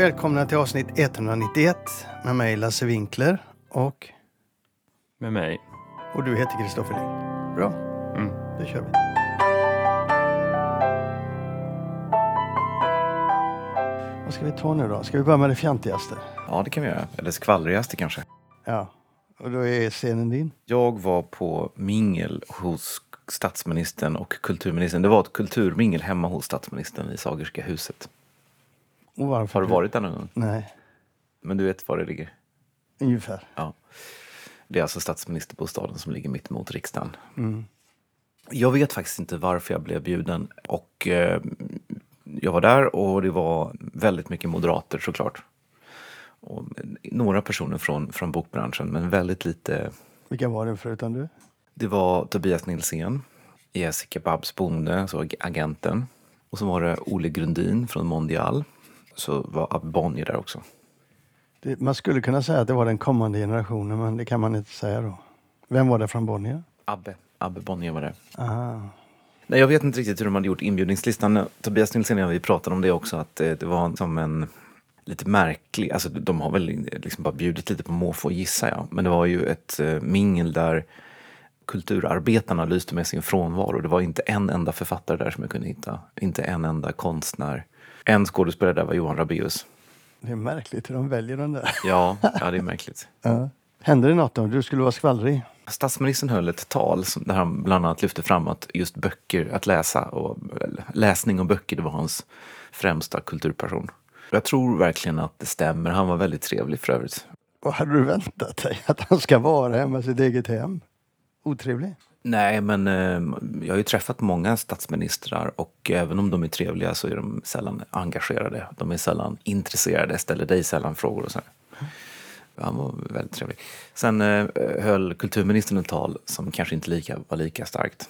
Välkomna till avsnitt 191 med mig Lasse Winkler och, Med mig. och du heter Kristoffer Lind. Bra, Mm. då kör vi. Vad ska vi ta nu då? Ska vi börja med det fjantigaste? Ja, det kan vi göra. Eller skvallrigaste kanske. Ja, och då är scenen din. Jag var på mingel hos statsministern och kulturministern. Det var ett kulturmingel hemma hos statsministern i Sagerska huset. Och varför? Har du varit där någon gång? Nej, Men du vet var det ligger? ungefär. Ja. Det är alltså statsministerbostaden som ligger mitt mot riksdagen. Mm. Jag vet faktiskt inte varför jag blev bjuden. Och eh, jag var där och det var väldigt mycket moderater såklart. Och några personer från, från bokbranschen men väldigt lite Vilka var det förutom du? Det var Tobias Nilsén, Jessica Babs Bonde, så agenten. Och så var det Olle Grundin från Mondial. Så var Abbe Bonnier där också. Det, man skulle kunna säga att det var den kommande generationen, men det kan man inte säga då. Vem var det från Bonnier? Abbe, Abbe Bonnier var det. Aha. Nej, jag vet inte riktigt hur de hade gjort inbjudningslistan. Tobias Nilsson och vi pratade om det också, att det, det var som en lite märklig, alltså de har väl liksom bara bjudit lite på måfå gissar jag. Men det var ju ett eh, mingel där kulturarbetarna lyste med sin frånvaro. Det var inte en enda författare där som jag kunde hitta. Inte en enda konstnär. En skådespelare där var Johan Rabaeus. Det är märkligt hur de väljer den där. Ja, ja det är märkligt. Ja. Hände det något då? Du skulle vara skvallrig? Statsministern höll ett tal där han bland annat lyfte fram att just böcker, att läsa och läsning och böcker, det var hans främsta kulturpassion. Jag tror verkligen att det stämmer. Han var väldigt trevlig för övrigt. Vad hade du väntat dig? Att han ska vara hemma i sitt eget hem? Otrevlig? Nej, men eh, jag har ju träffat många statsministrar och även om de är trevliga så är de sällan engagerade. De är sällan intresserade, ställer dig sällan frågor och så. Han var väldigt trevlig. Sen eh, höll kulturministern ett tal som kanske inte lika, var lika starkt.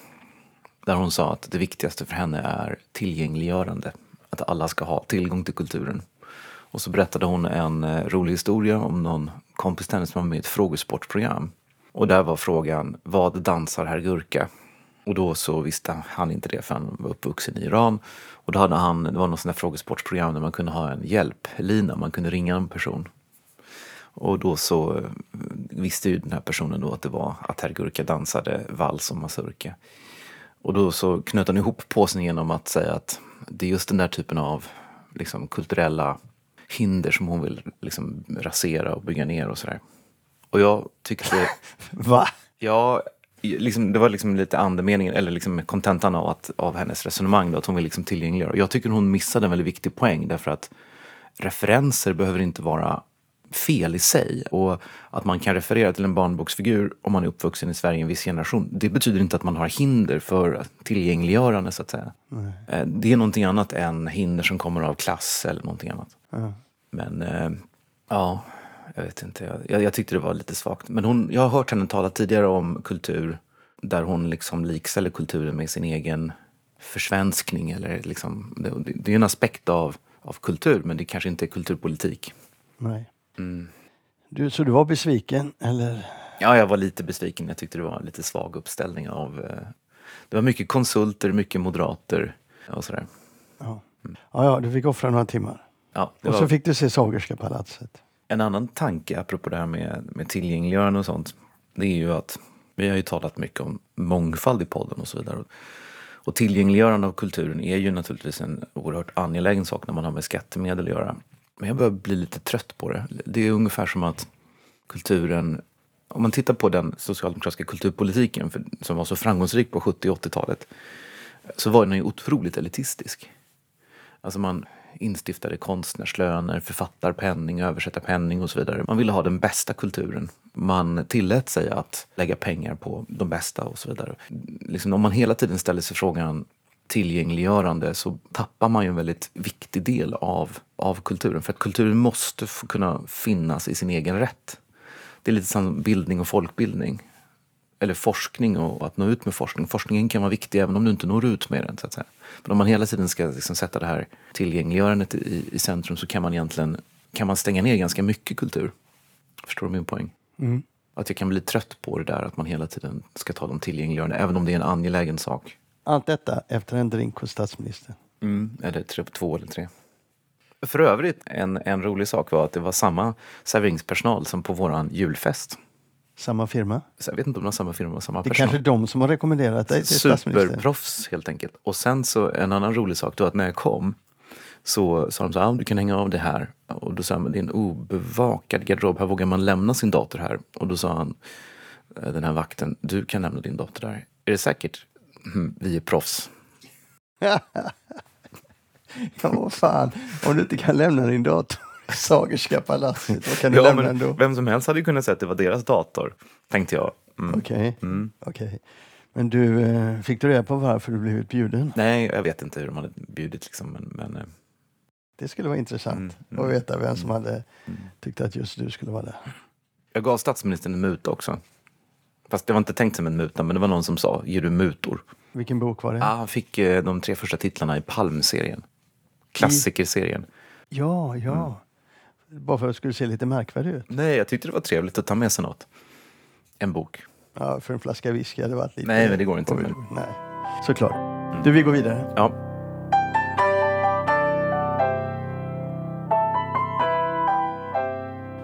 Där hon sa att det viktigaste för henne är tillgängliggörande. Att alla ska ha tillgång till kulturen. Och så berättade hon en eh, rolig historia om någon kompis till henne som var med i ett frågesportprogram. Och där var frågan, vad dansar herr Gurka? Och då så visste han inte det för han var uppvuxen i Iran. Och då hade han, det var något sånt där frågesportprogram där man kunde ha en hjälplina, man kunde ringa en person. Och då så eh, visste ju den här personen då att det var att herr Gurka dansade vals och mazurka. Och då så knöt han ihop påsen genom att säga att det är just den där typen av liksom, kulturella hinder som hon vill liksom, rasera och bygga ner och sådär. Och jag tyckte, Va? ja, liksom, det var liksom lite andemeningen, eller liksom kontentan av, att, av hennes resonemang då, att hon vill liksom tillgängliggöra. Jag tycker hon missade en väldigt viktig poäng därför att referenser behöver inte vara fel i sig. Och att man kan referera till en barnboksfigur om man är uppvuxen i Sverige i en viss generation, det betyder inte att man har hinder för tillgängliggörande så att säga. Eh, Det är någonting annat än hinder som kommer av klass eller någonting annat. Ja. Men eh, ja, jag vet inte. Jag, jag, tyckte det var lite svagt. Men hon, jag har hört henne tala tidigare om kultur där hon liksom likställer kulturen med sin egen försvenskning. Eller liksom, det, det är en aspekt av, av kultur, men det kanske inte är kulturpolitik. Nej. Mm. Du, så du var besviken, eller? Ja, jag var lite besviken. Jag tyckte det var en lite svag uppställning av... Eh, det var mycket konsulter, mycket moderater och sådär. Ja. Ja, ja, du fick offra några timmar. Ja, Och var så fick du se Sagerska palatset. En annan tanke apropå det här med, med tillgängliggörande och sånt. Det är ju att vi har ju talat mycket om mångfald i podden och så vidare. Och tillgängliggörande av kulturen är ju naturligtvis en oerhört angelägen sak när man har med skattemedel att göra. Men jag börjar bli lite trött på det. Det är ungefär som att kulturen om man tittar på den socialdemokratiska kulturpolitiken för, som var så framgångsrik på 70 och 80-talet så var den ju otroligt elitistisk. Alltså man instiftade konstnärslöner, författarpenning, översättarpenning och så vidare. Man ville ha den bästa kulturen. Man tillät sig att lägga pengar på de bästa och så vidare. Liksom om man hela tiden ställer sig frågan tillgängliggörande så tappar man ju en väldigt viktig del av, av kulturen. För att kulturen måste få kunna finnas i sin egen rätt. Det är lite som bildning och folkbildning. Eller forskning och att nå ut med forskning. Forskningen kan vara viktig även om du inte når ut med den. Så att säga. Men om man hela tiden ska liksom sätta det här tillgängliggörandet i, i centrum så kan man egentligen kan man stänga ner ganska mycket kultur. Förstår du min poäng? Mm. Att jag kan bli trött på det där att man hela tiden ska ta de tillgängliggörande, även om det är en angelägen sak. Allt detta efter en drink hos statsministern. Mm. Eller tre, två eller tre. För övrigt, en, en rolig sak var att det var samma serveringspersonal som på våran julfest. Samma firma? Så jag vet inte om det var samma firma och samma Det är personal. kanske de som har rekommenderat dig till statsminister? Superproffs helt enkelt. Och sen så en annan rolig sak då att när jag kom så sa de så här, ah, du kan hänga av det här. Och då sa han, det är en obevakad garderob, här vågar man lämna sin dator här. Och då sa han, eh, den här vakten, du kan lämna din dator där. Är det säkert? "Mm, vi är proffs. Ja, vad fan. Om du inte kan lämna din dator Sagerska palatset, vad kan du Ja, lämna ändå? vem som helst hade ju kunnat säga att det var deras dator, tänkte jag. Mm. Okej. Mm. okej. Men du, eh, fick du reda på varför du blivit bjuden? Nej, jag vet inte hur de hade bjudit liksom, men, men eh, Det skulle vara intressant Mm, att mm, veta vem som hade mm. tyckt att just du skulle vara där. jag gav statsministern en muta också. Fast det var inte tänkt som en muta, men det var någon som sa, ger du mutor? Vilken bok var det? Ja, han fick eh, de tre första titlarna i Palmserien. Klassikerserien. Ja, ja. Mm. Bara för att det skulle se lite märkvärdig ut. Nej, jag tyckte det var trevligt att ta med sig något. En bok. Ja, för en flaska whisky hade varit lite... Nej, men det går inte. Men- Nej, såklart. Du, vi går vidare. Ja,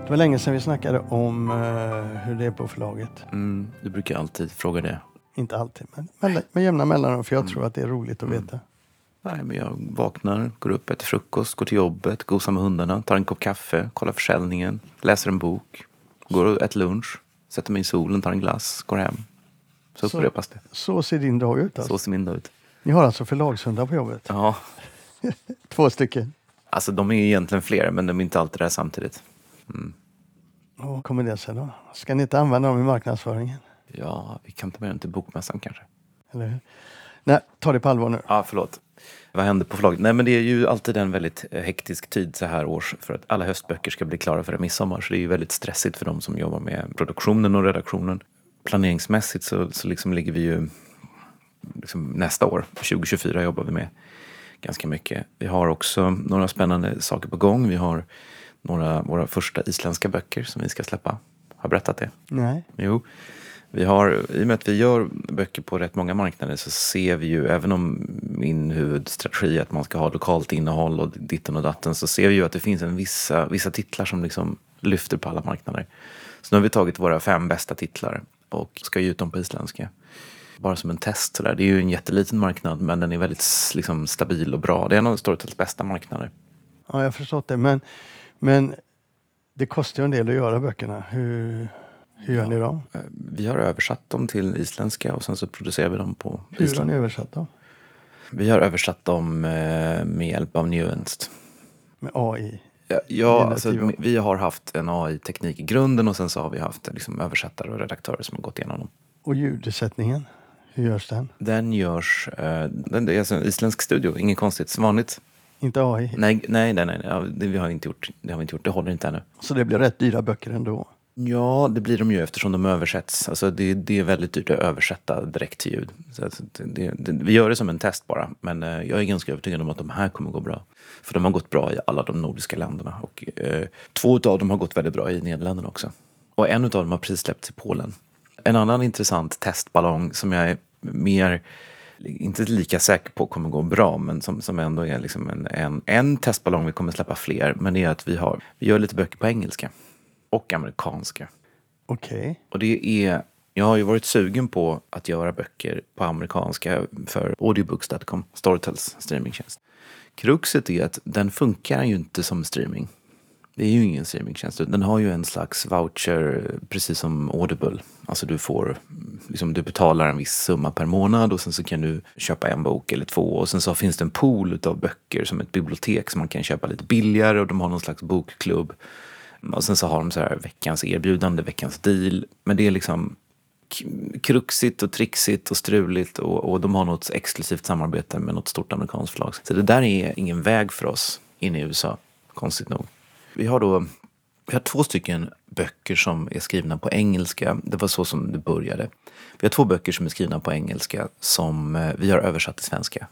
Det var länge sedan vi snackade om eh, hur det är på förlaget. mm, du brukar alltid fråga det. Inte alltid, men med, med jämna mellanrum. För jag Mm. tror att det är roligt att veta. Nej, men jag vaknar, går upp, äter frukost, går till jobbet, gosar med hundarna, tar en kopp kaffe, kollar försäljningen, läser en bok, går och äter lunch, sätter mig i solen, tar en glass, går hem. Så Så- upprepas det. Så ser din dag ut alltså. Så ser min dag ut. Ni har alltså förlagshundar på jobbet? Ja, Två stycken. alltså de är ju egentligen fler, men de är inte alltid där samtidigt. Mm. Vad kommer det sig då? Ska ni inte använda dem i marknadsföringen? Ja, vi kan ta med den till bokmässan kanske. Eller hur? Nej, ta det på allvar nu. Ja, förlåt. Vad händer på förlaget? Nej, men det är ju alltid en väldigt eh, hektisk tid så här års för att alla höstböcker ska bli klara före midsommar. Så det är ju väldigt stressigt för de som jobbar med produktionen och redaktionen. Planeringsmässigt så, så liksom ligger vi ju liksom nästa år, 2024, jobbar vi med ganska mycket. Vi har också några spännande saker på gång. Vi har några våra första isländska böcker som vi ska släppa. Har jag berättat det? Nej. Jo, vi har, i och med att vi gör böcker på rätt många marknader så ser vi ju, även om min huvudstrategi är att man ska ha lokalt innehåll och ditten och datten, så ser vi ju att det finns en vissa, vissa titlar som liksom lyfter på alla marknader. Så nu har vi tagit våra fem bästa titlar och ska ge ut dem på isländska. Bara som en test. Så där. Det är ju en jätteliten marknad men den är väldigt liksom, stabil och bra. Det är en av Storytels bästa marknader. Ja, jag har förstått det. Men, men det kostar ju en del att göra böckerna. Hur, hur gör ni dem? Eh, Vi har översatt dem till isländska och sen så producerar vi dem på Hur har Island. ni översatt dem? Vi har översatt dem eh, med hjälp av Nuanced. Med AI? Ja, ja alltså, vi har haft en AI-teknik i grunden och sen så har vi haft liksom, översättare och redaktörer som har gått igenom dem. Och ljudsättningen? Hur görs den? Den görs, eh, den, det är alltså en isländsk studio, inget konstigt, som vanligt. Inte AI? Nej, nej, nej, nej ja, det, vi har inte gjort, det har vi inte gjort, det håller inte ännu. Så det blir rätt dyra böcker ändå? Ja, det blir de ju eftersom de översätts. Alltså det, det är väldigt dyrt att översätta direkt till ljud. Så det, det, det, vi gör det som en test bara. Men eh, jag är ganska övertygad om att de här kommer gå bra. För de har gått bra i alla de nordiska länderna. Och eh, två av dem har gått väldigt bra i Nederländerna också. Och en av dem har precis släppts i Polen. En annan intressant testballong som jag är mer inte lika säker på kommer gå bra, men som, som ändå är liksom en, en, en testballong, vi kommer släppa fler, men det är att vi, har, vi gör lite böcker på engelska och amerikanska. Okej. Och det är, jag har ju varit sugen på att göra böcker på amerikanska för audiobooks.com, Storytels streamingtjänst. Kruxet är att den funkar ju inte som streaming. Det är ju ingen streamingtjänst. Den har ju en slags voucher, precis som Audible. Alltså du får, liksom du betalar en viss summa per månad och sen så kan du köpa en bok eller två. Och sen så finns det en pool av böcker som ett bibliotek som man kan köpa lite billigare och de har någon slags bokklubb. Mm. Och sen så har de så här veckans erbjudande, veckans deal. Men det är liksom kruxigt och trixigt och struligt och, och de har något exklusivt samarbete med något stort amerikanskt förlag. Så det där är ingen väg för oss in i USA, konstigt nog. Vi har då vi har två stycken böcker som är skrivna på engelska. Det var så som det började. Vi har två böcker som är skrivna på engelska som eh, vi har översatt till svenska.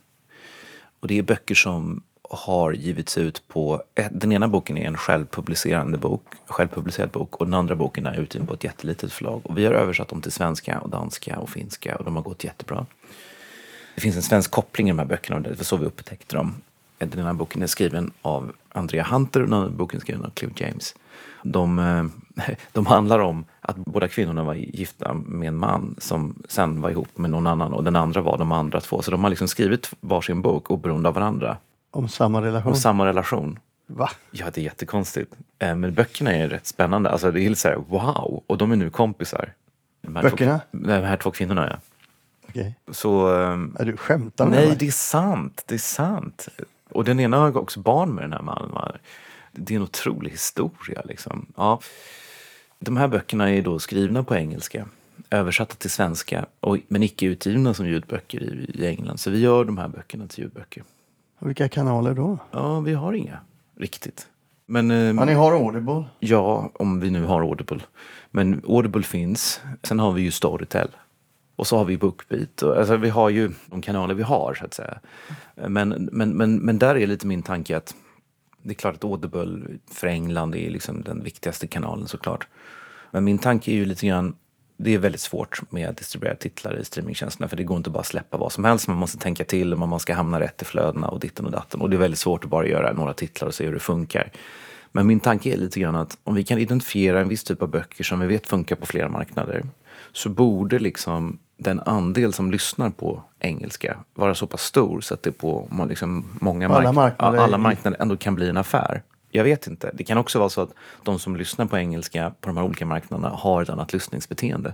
Och det är böcker som har givits ut på... Eh, den ena boken är en självpublicerande bok, självpublicerad bok och den andra boken är utgiven på ett jättelitet förlag. Och vi har översatt dem till svenska och danska och finska och de har gått jättebra. Det finns en svensk koppling i de här böckerna och det var så vi upptäckte dem. Den ena boken är skriven av Andrea Hunter och den andra boken är skriven av Clive James. De, eh, de handlar om att båda kvinnorna var gifta med en man som sen var ihop med någon annan och den andra var de andra två. Så de har liksom skrivit varsin bok oberoende av varandra. Om samma relation? Om samma relation. Va? Ja, det är jättekonstigt. Eh, Men böckerna är rätt spännande. Alltså det är så här, wow! Och de är nu kompisar. De Böckerna? Två, de här två kvinnorna, ja. Okej. Så... ehm, Är du skämtar med Nej, mig? det är sant. Det är sant. Och den ena har också barn med den här mannen. Det är en otrolig historia. Liksom. Ja. De här böckerna är då skrivna på engelska, översatta till svenska, och, men icke utgivna som ljudböcker i, i England. Så vi gör de här böckerna till ljudböcker. Vilka kanaler då? Ja, vi har inga riktigt. Men, ehm, Ja, ni har Audible? Ja, om vi nu har Audible. Men Audible finns. Sen har vi ju Storytel. Och så har vi Bookbeat. Och, alltså, vi har ju de kanaler vi har, så att säga. Men, men, men, men där är lite min tanke att det är klart att Audible för England är liksom den viktigaste kanalen såklart. Men min tanke är ju lite grann det är väldigt svårt med att distribuera titlar i streamingtjänsterna för det går inte bara att släppa vad som helst. Man måste tänka till och man ska hamna rätt i flödena och ditten och datten. Och det är väldigt svårt att bara göra några titlar och se hur det funkar. Men min tanke är lite grann att om vi kan identifiera en viss typ av böcker som vi vet funkar på flera marknader så borde liksom den andel som lyssnar på engelska vara så pass stor så att det på liksom många På alla mark- marknader alla marknader ändå kan bli en affär. Jag vet inte. Det kan också vara så att de som lyssnar på engelska på de här olika marknaderna har ett annat lyssningsbeteende.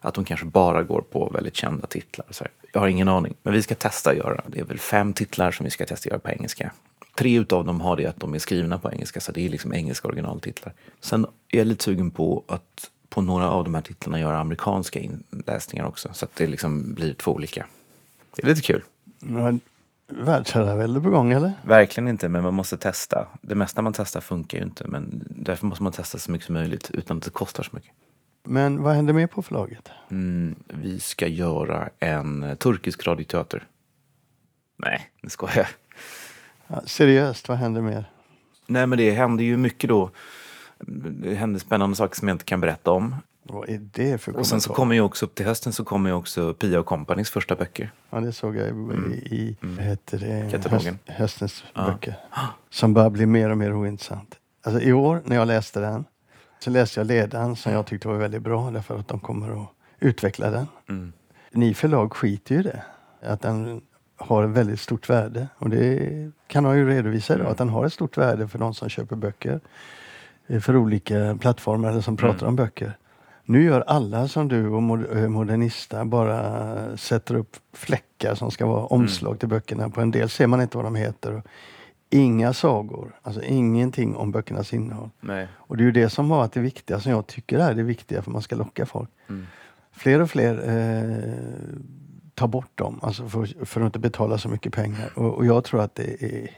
Att de kanske bara går på väldigt kända titlar. Så här. Jag har ingen aning. Men vi ska testa att göra. Det är väl fem titlar som vi ska testa att göra på engelska. Tre utav dem har det att de är skrivna på engelska, så det är liksom engelska originaltitlar. Sen är jag lite sugen på att på några av de här titlarna göra amerikanska inläsningar också. Så att det liksom blir två olika. Det är lite kul. Men Världsherravälde på gång eller? Verkligen inte, men man måste testa. Det mesta man testar funkar ju inte, men därför måste man testa så mycket som möjligt utan att det kostar så mycket. Men vad händer mer på förlaget? Mm, vi ska göra en eh, turkisk radioteater. Nej, nu skojar jag. Ja, seriöst, vad händer mer? Nej, men det händer ju mycket då. Det händer spännande saker som jag inte kan berätta om. Vad är det för Och sen så kommentar? kommer ju också upp till hösten så kommer ju också Pia och Companys första böcker. Ja, det såg jag i, i vad heter det? Höst, höstens Ja. böcker. Som börjar bli mer och mer ointressant. Alltså, I år när jag läste den så läste jag ledaren som jag tyckte var väldigt bra därför att de kommer att utveckla den. Mm. Ni förlag skiter ju i det. Att den har ett väldigt stort värde. Och det kan han ju redovisa idag. Att den har ett stort värde för de som köper böcker. eh, För olika plattformar eller som pratar om böcker. Nu gör alla som du och eh, Modernista bara sätter upp fläckar som ska vara omslag till böckerna. På en del ser man inte vad de heter. Inga sagor, alltså ingenting om böckernas innehåll. Nej. Och det är ju det som har varit det viktiga, som jag tycker är det viktiga för man ska locka folk. Mm. Fler och fler eh, tar bort dem, alltså för, för att inte betala så mycket pengar. Och, och jag tror att det är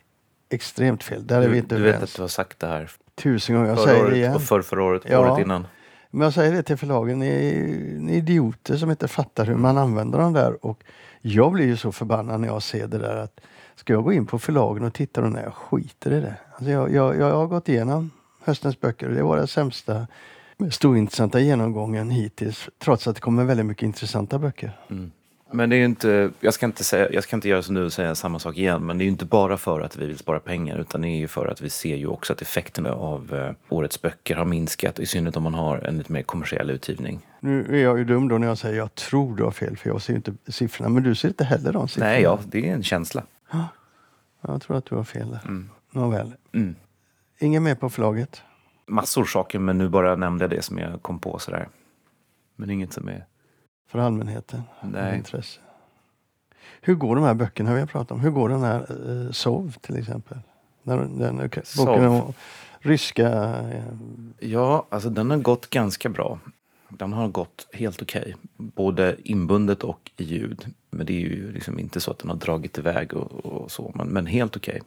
extremt fel. Där är vi Du, inte du vet överens. att du har sagt det här Tusen gånger, jag förra säger det året igen. och för förra året, Ja. året innan. Men jag säger det till förlagen, ni, är- ni är idioter som inte fattar hur man använder dem där. Och jag blir ju så förbannad när jag ser det där att ska jag gå in på förlagen och titta då när jag skiter i det. Alltså jag, jag, jag har gått igenom höstens böcker och det var den sämsta, mest ointressanta genomgången hittills. Trots att det kommer väldigt mycket intressanta böcker. Mm. Men det är inte, jag ska inte, säga, jag ska inte göra som du och säga samma sak igen, men det är ju inte bara för att vi vill spara pengar utan det är ju för att vi ser ju också att effekterna av eh, årets böcker har minskat, i synnerhet om man har en lite mer kommersiell utgivning. Nu är jag ju dum då när jag säger jag tror du har fel för jag ser inte siffrorna. Men du ser inte heller de siffrorna. Nej, ja, det är en känsla. Jag tror att du har fel där. Nåväl. Mm. Inget mer på förlaget? Massor saker, men nu bara nämnde jag det som jag kom på sådär. Men inget som är... för allmänheten. Nej. Intresse. Hur går de här böckerna vi har pratat om? Hur går den här uh, Sov till exempel? Den, den, okay, boken om ryska... eh, Ja, alltså den har gått ganska bra. Den har gått helt okej. Både inbundet och i ljud. Men det är ju liksom inte så att den har dragit iväg och, och så. Men, men helt okej.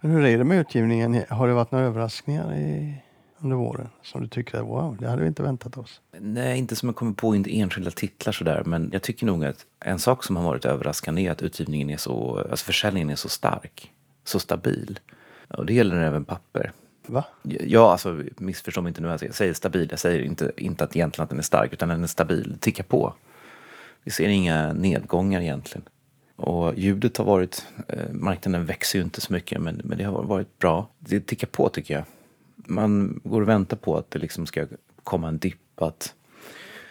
Men hur är det med utgivningen? Har det varit några överraskningar i, under våren som du tycker att wow, det hade vi inte väntat oss? Nej, inte som jag kommer på, inte enskilda titlar sådär. Men jag tycker nog att en sak som har varit överraskande är att utgivningen är så, alltså försäljningen är så stark. Så stabil. Och det gäller även papper. Va? Ja, alltså missförstå mig inte nu. Alltså, jag säger stabil, jag säger inte, inte att egentligen att den är stark, utan den är stabil. Det tickar på. Vi ser inga nedgångar egentligen. Och ljudet har varit, eh, marknaden växer ju inte så mycket men, men det har varit bra. Det tickar på tycker jag. Man går och väntar på att det liksom ska komma en dipp, att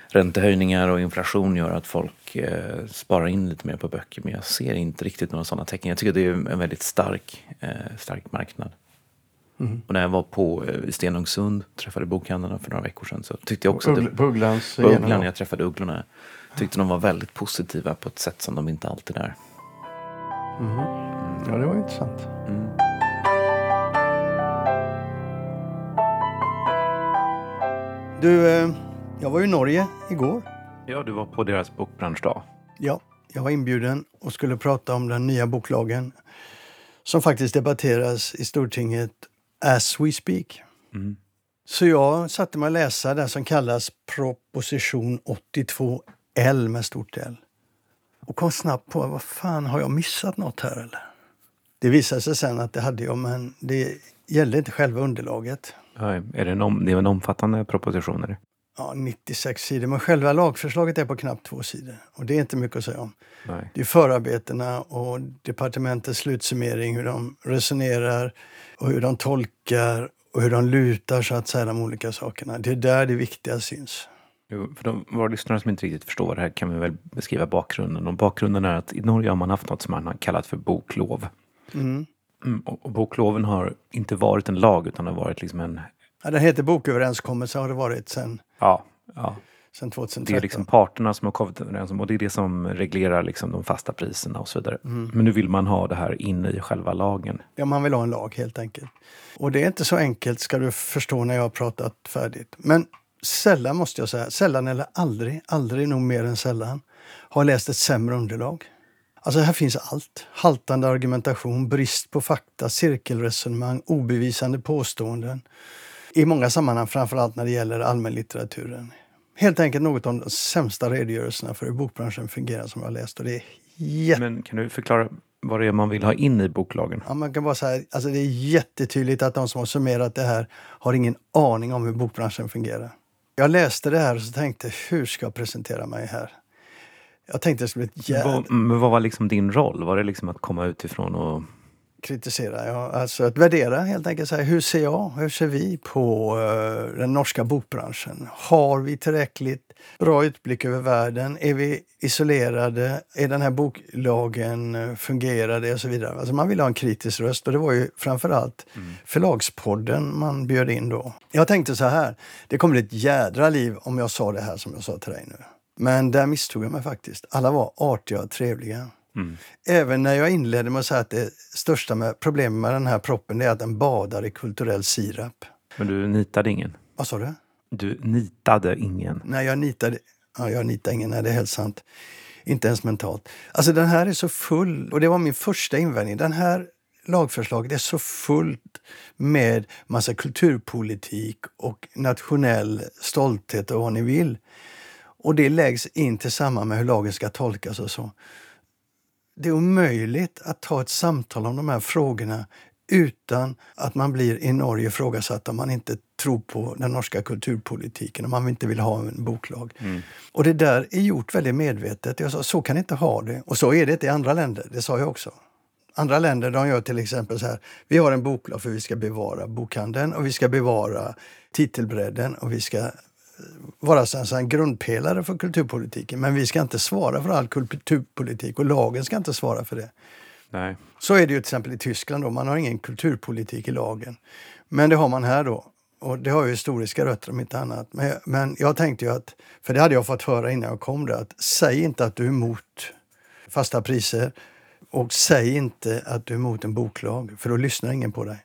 räntehöjningar och inflation gör att folk eh, sparar in lite mer på böcker. Men jag ser inte riktigt några sådana tecken. Jag tycker det är en väldigt stark, eh, stark marknad. Mm. Och när jag var på eh, Stenungsund, träffade bokhandlarna för några veckor sedan, så tyckte jag också Uggl- att Ugglans Ugglan, jag träffade Ugglorna, tyckte de var väldigt positiva på ett sätt som de inte alltid är. Mhm. Ja, det var intressant. Mm. Du, eh, jag var i Norge igår. Ja, du var på deras bokbranschdag. Ja, jag var inbjuden och skulle prata om den nya boklagen som faktiskt debatteras i Stortinget as we speak. Mm. Så jag satte mig och läsa det som kallas proposition 82L med stort L. Och kom snabbt på, vad fan, har jag missat något här eller? Det visade sig sen att det hade jag, men det gällde inte själva underlaget. Är det, en om, det är en omfattande proposition? Är det? Ja, 96 sidor, men själva lagförslaget är på knappt två sidor. Och det är inte mycket att säga om. Nej. Det är förarbetena och departementets slutsummering, hur de resonerar och hur de tolkar och hur de lutar så att säga de olika sakerna. Det är där det viktiga syns. Jo, för de, våra lyssnare som inte riktigt förstår det här kan vi väl beskriva bakgrunden. Och bakgrunden är att i Norge har man haft något som man har kallat för boklov. Mm. Mm, och, bokloven har inte varit en lag utan har varit liksom en... Ja, den heter boköverenskommelse har det varit sedan Ja, ja. sedan 2013. Det är liksom parterna som har kommit överens om och det är det som reglerar liksom de fasta priserna och så vidare. Men nu vill man ha det här inne i själva lagen. Ja, man vill ha en lag helt enkelt. Och det är inte så enkelt ska du förstå när jag har pratat färdigt. Men sällan måste jag säga, sällan eller aldrig, aldrig nog mer än sällan, har läst ett sämre underlag. Alltså här finns allt. Haltande argumentation, brist på fakta, cirkelresonemang, obevisande påståenden. I många sammanhang, framförallt när det gäller allmänlitteraturen. Helt enkelt något av de sämsta redogörelserna för hur bokbranschen fungerar som jag läst. Och det är jätte Men kan du förklara vad det är man vill ha in i boklagen? Ja, man kan bara säga, alltså det är jättetydligt att de som har summerat det här har ingen aning om hur bokbranschen fungerar. Jag läste det här och så tänkte, hur ska jag presentera mig här? Jag tänkte det skulle bli ett jävla Vad, men vad var liksom din roll? Var det liksom att komma utifrån och... kritisera. Ja, alltså att värdera helt enkelt. Säga, hur ser jag, hur ser vi på eh, den norska bokbranschen? Har vi tillräckligt bra utblick över världen? Är vi isolerade? Är den här boklagen eh, fungerar det och så vidare. Alltså man vill ha en kritisk röst och det var ju framförallt Förlagspodden man bjöd in då. Jag tänkte så här, det kommer bli ett jädra liv om jag sa det här som jag sa till dig nu. Men där misstog jag mig faktiskt. Alla var artiga och trevliga. Mm. Även när jag inledde med att säga att det största med problemet med den här proppen är att den badar i kulturell sirap. Men du nitade ingen? Vad sa du? Du nitade ingen? Nej, jag nitade... Ja, jag nitar ingen. Nej, det är helt sant. Inte ens mentalt. Alltså den här är så full, och det var min första invändning. Den här lagförslaget är så fullt med massa kulturpolitik och nationell stolthet och vad ni vill. Och det läggs in tillsammans med hur lagen ska tolkas och så. Det är omöjligt att ta ett samtal om de här frågorna utan att man blir i Norge ifrågasatt om man inte tror på den norska kulturpolitiken, om man inte vill ha en boklag. Och det där är gjort väldigt medvetet. Jag sa, så kan inte ha det. Och så är det inte i andra länder, det sa jag också. Andra länder de gör till exempel så här, vi har en boklag för vi ska bevara bokhandeln och vi ska bevara titelbredden och vi ska vara så en grundpelare för kulturpolitiken. Men vi ska inte svara för all kulturpolitik och lagen ska inte svara för det. Nej. Så är det ju till exempel i Tyskland. Då. Man har ingen kulturpolitik i lagen. Men det har man här då. Och det har ju historiska rötter om inte annat. Men, men jag tänkte ju att, för det hade jag fått höra innan jag kom det, att säg inte att du är emot fasta priser och säg inte att du är emot en boklag, för då lyssnar ingen på dig.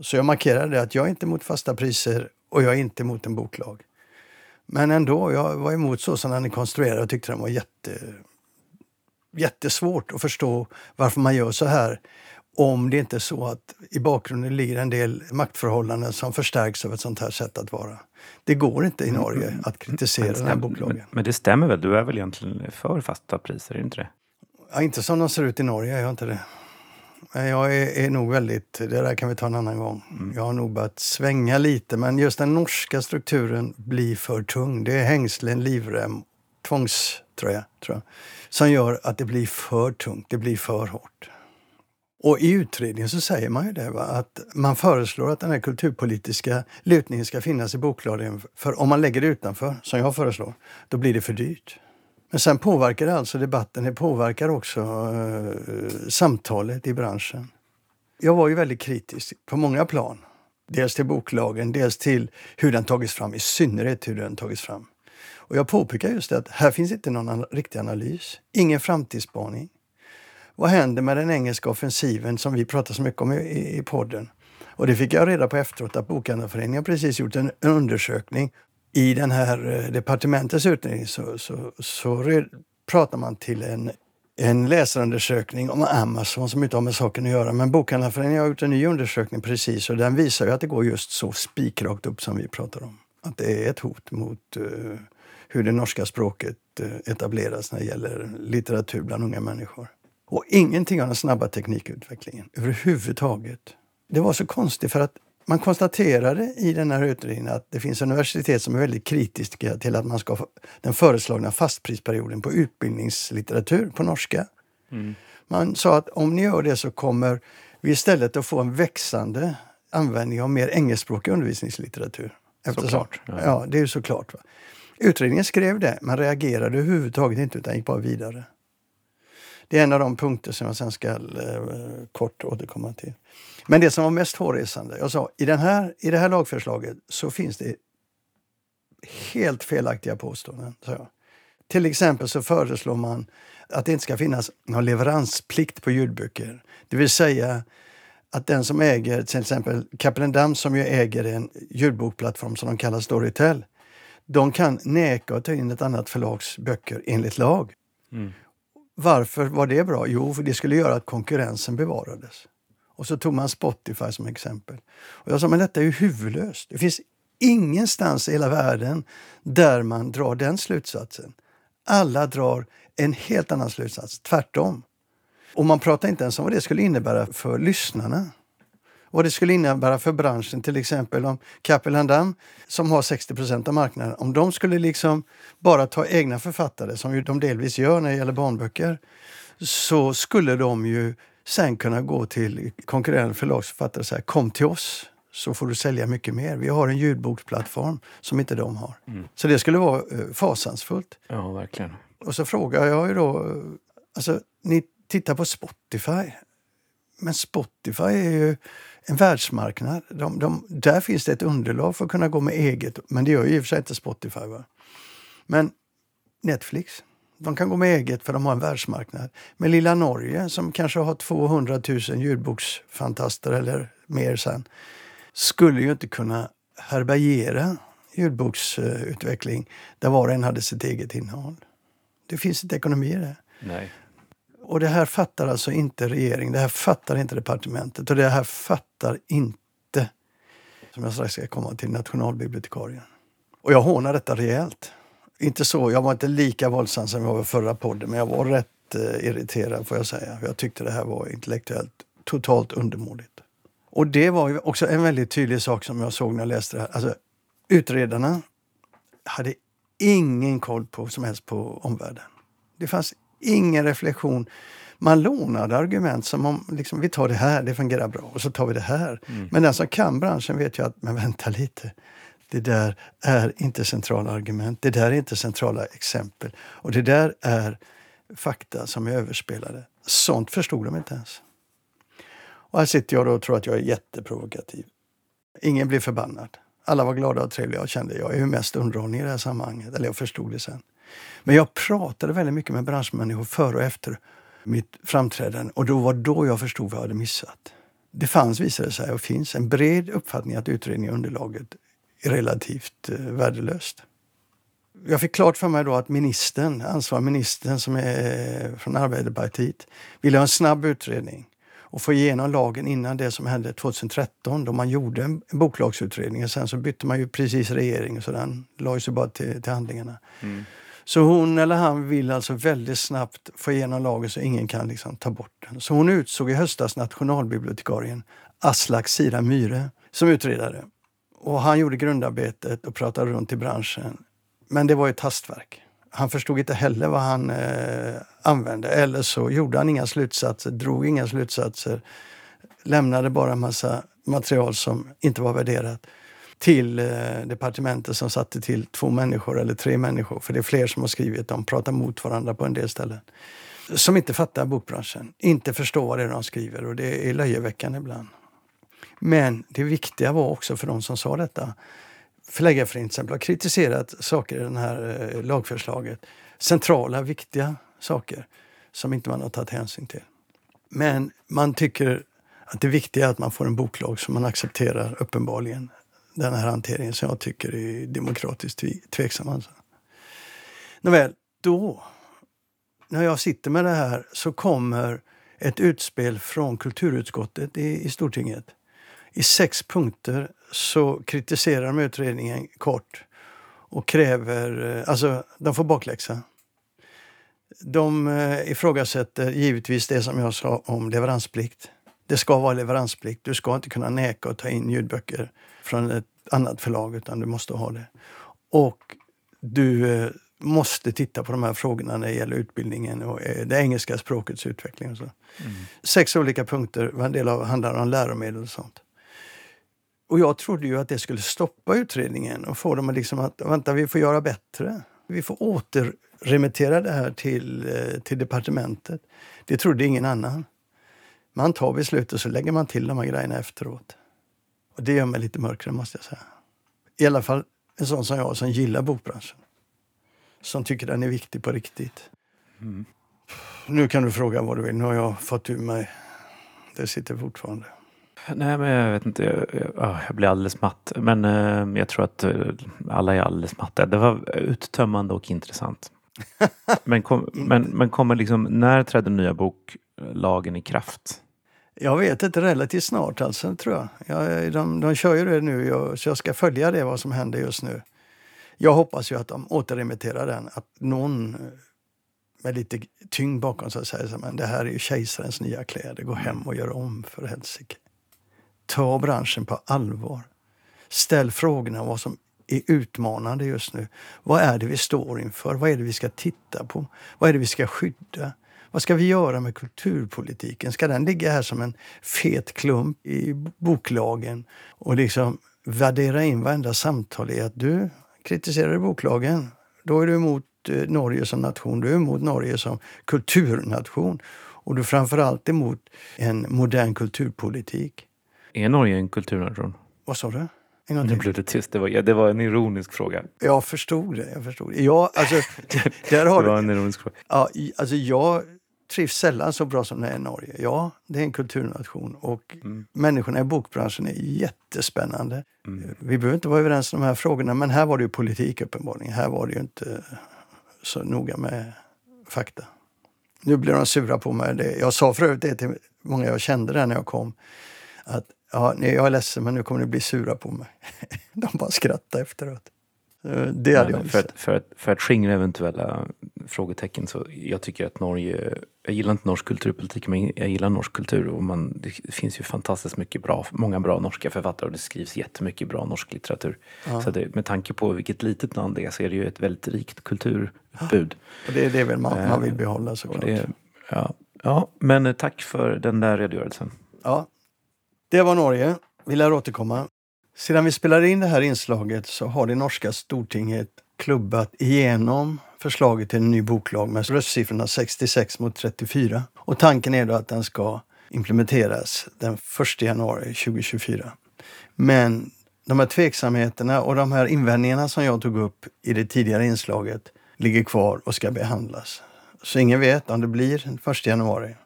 Så jag markerade att jag är inte emot fasta priser och jag är inte emot en boklag. Men ändå, jag var emot så som den är konstruerad och tyckte den var jätte, jättesvårt att förstå varför man gör så här. Om det inte är så att i bakgrunden ligger en del maktförhållanden som förstärks av ett sånt här sätt att vara. Det går inte i Norge att kritisera den här boklagen. Men, men det stämmer väl? Du är väl egentligen för fasta priser, är inte det? Ja, inte som de ser ut i Norge, jag är inte det. Jag är, är nog väldigt, det där kan vi ta en annan gång. Jag har nog börjat svänga lite, men just den norska strukturen blir för tung. Det är hängslen, livrem, tvångströja, tror jag, som gör att det blir för tungt, det blir för hårt. Och i utredningen så säger man ju det, va? att man föreslår att den här kulturpolitiska lutningen ska finnas i boklagen. För om man lägger det utanför, som jag föreslår, då blir det för dyrt. Men sen påverkar det alltså debatten, det påverkar också eh, samtalet i branschen. Jag var ju väldigt kritisk på många plan. Dels till boklagen, dels till hur den tagits fram, i synnerhet hur den tagits fram. Och jag påpekar just det att här finns inte någon riktig analys, ingen framtidsspaning. Vad händer med den engelska offensiven som vi pratar så mycket om i, i podden? Och det fick jag reda på efteråt att Bokhandlarföreningen precis gjort en, en undersökning. I den här eh, departementets utredning så, så, så pratar man till en, en läsarundersökning om Amazon som inte har med saken att göra. Men Bokhandlarföreningen har gjort en ny undersökning precis och den visar ju att det går just så spikrakt upp som vi pratar om. Att det är ett hot mot uh, hur det norska språket uh, etableras när det gäller litteratur bland unga människor. Och ingenting av den snabba teknikutvecklingen överhuvudtaget. Det var så konstigt för att man konstaterade i den här utredningen att det finns universitet som är väldigt kritiska till att man ska ha den föreslagna fastprisperioden på utbildningslitteratur på norska. Mm. Man sa att om ni gör det så kommer vi istället att få en växande användning av mer engelskspråkig undervisningslitteratur. Eftersom, såklart. Ja. ja, det är ju såklart. Va? Utredningen skrev det, men reagerade överhuvudtaget inte utan gick bara vidare. Det är en av de punkter som jag sen ska eh, kort återkomma till. Men det som var mest hårresande, jag sa i, den här, i det här lagförslaget så finns det helt felaktiga påståenden. Så. Till exempel så föreslår man att det inte ska finnas någon leveransplikt på ljudböcker. Det vill säga att den som äger till exempel Kapellendam som ju äger en ljudbokplattform som de kallar Storytel. De kan neka att ta in ett annat förlags böcker enligt lag. Mm. Varför var det bra? Jo, för det skulle göra att konkurrensen bevarades. Och så tog man Spotify som exempel. Och jag sa, men detta är ju huvudlöst. Det finns ingenstans i hela världen där man drar den slutsatsen. Alla drar en helt annan slutsats, tvärtom. Och man pratar inte ens om vad det skulle innebära för lyssnarna. Vad det skulle innebära för branschen, till exempel om Kapel som har 60 av marknaden, om de skulle liksom bara ta egna författare, som ju de delvis gör när det gäller barnböcker, så skulle de ju sen kunna gå till konkurrerande förlagsförfattare och säga kom till oss så får du sälja mycket mer. Vi har en ljudboksplattform som inte de har. Mm. Så det skulle vara uh, fasansfullt. Ja, verkligen. Och så frågar jag ju då, alltså ni tittar på Spotify. Men Spotify är ju en världsmarknad. De, de, där finns det ett underlag för att kunna gå med eget, men det gör ju i och för sig inte Spotify. Va? Men Netflix, de kan gå med eget för de har en världsmarknad. Men lilla Norge som kanske har 200 000 ljudboksfantaster eller mer sen, skulle ju inte kunna härbärgera ljudboksutveckling där var och en hade sitt eget innehåll. Det finns inte ekonomi i det. Nej. Och det här fattar alltså inte regeringen, det här fattar inte departementet och det här fattar inte, som jag strax ska komma till, nationalbibliotekarien. Och jag hånar detta rejält. Inte så, jag var inte lika våldsam som jag var i förra podden, men jag var rätt eh, irriterad får jag säga. Jag tyckte det här var intellektuellt totalt undermåligt. Och det var också en väldigt tydlig sak som jag såg när jag läste det här. Alltså, utredarna hade ingen koll på som helst på omvärlden. Det fanns ingen reflektion. Man lånade argument som om liksom, vi tar det här, det fungerar bra, och så tar vi det här. Mm. Men den som kan branschen vet ju att, men vänta lite, det där är inte centrala argument, det där är inte centrala exempel. Och det där är fakta som är överspelade. Sånt förstod de inte ens. Och här sitter jag då och tror att jag är jätteprovokativ. Ingen blev förbannad. Alla var glada och trevliga och kände jag är ju mest underhållning i det här sammanhanget. Eller jag förstod det sen. Men jag pratade väldigt mycket med branschmänniskor före och efter mitt framträdande och då var då jag förstod vad jag hade missat. Det fanns, visade sig, och finns en bred uppfattning att utredningen och underlaget är relativt eh, värdelöst. Jag fick klart för mig då att ministern, ansvarig ministern som är eh, från Arbeiderpartiet, ville ha en snabb utredning och få igenom lagen innan det som hände 2013 då man gjorde en boklagsutredning. Och sen så bytte man ju precis regering så den la sig bara till, till handlingarna. Mm. Så hon eller han vill alltså väldigt snabbt få igenom lagen så ingen kan liksom ta bort den. Så hon utsåg i höstas nationalbibliotekarien Aslak Sira Myhre som utredare. Och han gjorde grundarbetet och pratade runt i branschen. Men det var ett hastverk. Han förstod inte heller vad han eh, använde. Eller så gjorde han inga slutsatser, drog inga slutsatser. Lämnade bara en massa material som inte var värderat till eh, departementet som satte till två människor eller tre människor. För det är fler som har skrivit. De pratar mot varandra på en del ställen. Som inte fattar bokbranschen, inte förstår vad det är de skriver och det är löjeväckande ibland. Men det viktiga var också för de som sa detta. Förläggarföreningen till exempel har kritiserat saker i det här eh, lagförslaget. Centrala, viktiga saker som inte man har tagit hänsyn till. Men man tycker att det viktiga är att man får en boklag som man accepterar uppenbarligen. Den här hanteringen som jag tycker är demokratiskt tveksam. Alltså. Nåväl, då, när jag sitter med det här så kommer ett utspel från kulturutskottet i, i Stortinget i sex punkter så kritiserar de utredningen kort och kräver, eh, alltså de får bakläxa. De eh, ifrågasätter givetvis det som jag sa om leveransplikt. Det ska vara leveransplikt. Du ska inte kunna neka att ta in ljudböcker från ett annat förlag utan du måste ha det. Och du eh, måste titta på de här frågorna när det gäller utbildningen och det engelska språkets utveckling. Och så. Mm. Sex olika punkter, en del av handlar om läromedel och sånt. Och jag trodde ju att det skulle stoppa utredningen och få dem att liksom att vänta, vi får göra bättre. Vi får återremittera det här till, eh, till departementet. Det trodde ingen annan. Man tar beslutet och så lägger man till de här grejerna efteråt. Och det gör mig lite mörkare måste jag säga. I alla fall en sån som jag som gillar bokbranschen. Som tycker den är viktig på riktigt. Mm. Nu kan du fråga vad du vill. Nu har jag fått ur mig. Det sitter fortfarande. Nej, men jag vet inte. Jag, jag blir alldeles matt. Men eh, jag tror att eh, alla är alldeles matta. Det var uttömmande och intressant. men, kom, men, men kommer liksom, när trädde nya boklagen i kraft? Jag vet inte, relativt snart alltså, tror jag. jag de, de kör ju det nu, jag, så jag ska följa det, vad som händer just nu. Jag hoppas ju att de återremitterar den, att någon eh, med lite tyngd bakom sig säger men det här är ju kejsarens nya kläder, gå hem och gör om för helsike. Ta branschen på allvar. Ställ frågorna om vad som är utmanande just nu. Vad är det vi står inför? Vad är det vi ska titta på? Vad är det vi ska skydda? Vad ska vi göra med kulturpolitiken? Ska den ligga här som en fet klump i boklagen och liksom värdera in varenda samtal i att du kritiserar boklagen, då är du emot eh, Norge som nation, du är emot Norge som kulturnation och du är framförallt emot en modern kulturpolitik. Är Norge en kulturnation? Vad sa du? Nu blev det tyst. Det var, ja, det var en ironisk fråga. Jag förstod det. Jag förstod det. Ja, alltså, där har det var en ironisk fråga. Ja, alltså, jag trivs sällan så bra som det är i Norge. Ja, det är en kulturnation och mm. människorna i bokbranschen är jättespännande. Mm. Vi behöver inte vara överens om de här frågorna, men här var det ju politik uppenbarligen. Här var det ju inte så noga med fakta. Nu blir de sura på mig. Jag sa förut det till många jag kände där när jag kom. Att ja, jag är ledsen men nu kommer ni bli sura på mig. De bara skrattade efteråt. Det hade jag för, att, för, att, för att skingra eventuella frågetecken så jag tycker att Norge, jag gillar inte norsk kulturpolitik men jag gillar norsk kultur och man, det finns ju fantastiskt mycket bra, många bra norska författare och det skrivs jättemycket bra norsk litteratur. Ja. Så det, med tanke på vilket litet land det är så är det ju ett väldigt rikt kulturutbud. Och det är det väl man, man vill eh, behålla såklart. Det, ja, ja, men tack för den där redogörelsen. Ja, det var Norge. Vi lär återkomma. Sedan vi spelade in det här inslaget så har det norska stortinget klubbat igenom förslaget till en ny boklag med röstsiffrorna 66 mot 34. Och tanken är då att den ska implementeras den 1 januari 2024. Men de här tveksamheterna och de här invändningarna som jag tog upp i det tidigare inslaget ligger kvar och ska behandlas. Så ingen vet om det blir den 1 januari.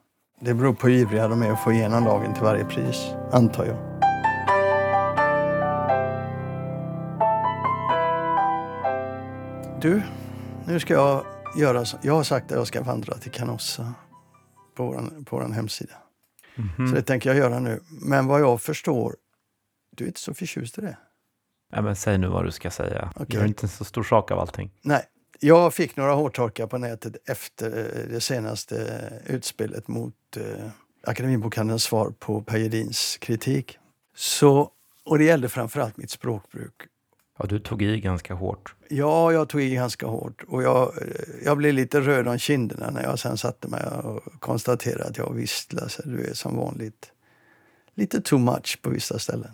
Det beror på hur ivriga de är att få igenom lagen till varje pris, antar jag. Du, nu ska jag göra så. Jag har sagt att jag ska vandra till Canossa på vår, på vår hemsida. Mm -hmm. Så det tänker jag göra nu. Men vad jag förstår, du är inte så förtjust i det? Ja, men säg nu vad du ska säga. Okay. Gör inte en så stor sak av allting. Nej, jag fick några hårtorkar på nätet efter det senaste utspelet mot eh, Akademibokhandelns svar på Per Gedins kritik. Så, och det gällde framförallt mitt språkbruk. Ja, du tog i ganska hårt. Ja, jag tog i ganska hårt. Och jag, jag blev lite röd om kinderna när jag sen satte mig och konstaterade att jag visst, Lasse, du är som vanligt lite too much på vissa ställen.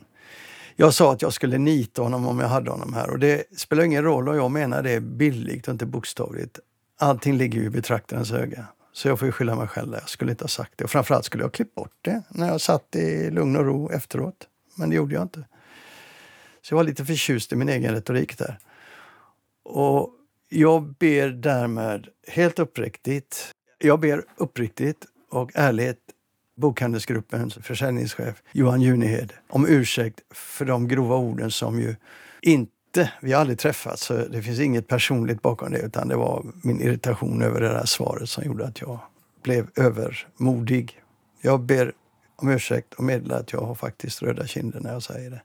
Jag sa att jag skulle nita honom om jag hade honom här och det spelar ingen roll om jag menar det billigt och inte bokstavligt. Allting ligger ju i betraktarens öga. Så jag får ju skylla mig själv där. Jag skulle inte ha sagt det. Och framförallt skulle jag ha klippt bort det när jag satt i lugn och ro efteråt. Men det gjorde jag inte. Så jag var lite förtjust i min egen retorik där. Och jag ber därmed helt uppriktigt, jag ber uppriktigt och ärligt Bokhandelsgruppens försäljningschef Johan Junihed om ursäkt för de grova orden som ju inte, vi har aldrig träffats så det finns inget personligt bakom det utan det var min irritation över det där svaret som gjorde att jag blev övermodig. Jag ber om ursäkt och meddelar att jag har faktiskt röda kinder när jag säger det.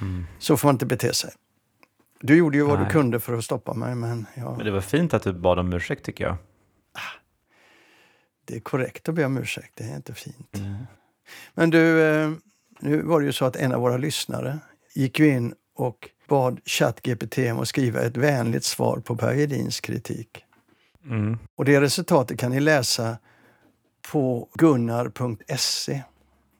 Mm. Så får man inte bete sig. Du gjorde ju vad Nej. du kunde för att stoppa mig men jag... Men det var fint att du bad om ursäkt tycker jag. Ah, det är korrekt att be om ursäkt, det är inte fint. Mm. Men du, eh, nu var det ju så att en av våra lyssnare gick ju in och bad ChatGPT om att skriva ett vänligt svar på Per Edins kritik. Mm. Och det resultatet kan ni läsa på gunnar.se.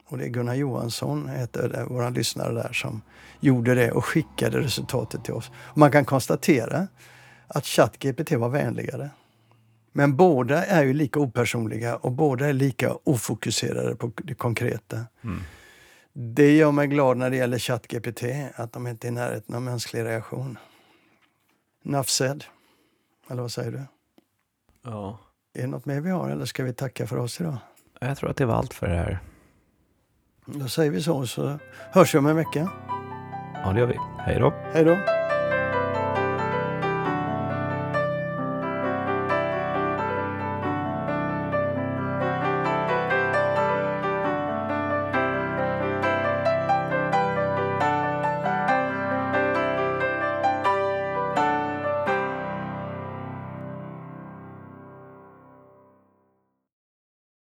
Och det är Gunnar Johansson, heter vår lyssnare där, som gjorde det och skickade resultatet till oss. Och man kan konstatera att ChatGPT var vänligare. Men båda är ju lika opersonliga och båda är lika ofokuserade på det konkreta. Mm. Det gör mig glad när det gäller ChatGPT, att de inte är i närheten av mänsklig reaktion. Nafsed. Eller vad säger du? Ja. Är det något mer vi har eller ska vi tacka för oss idag? Jag tror att det var allt för det här. Då säger vi så, så hörs vi om en vecka. Ja, det gör vi. Hej då. Hej då.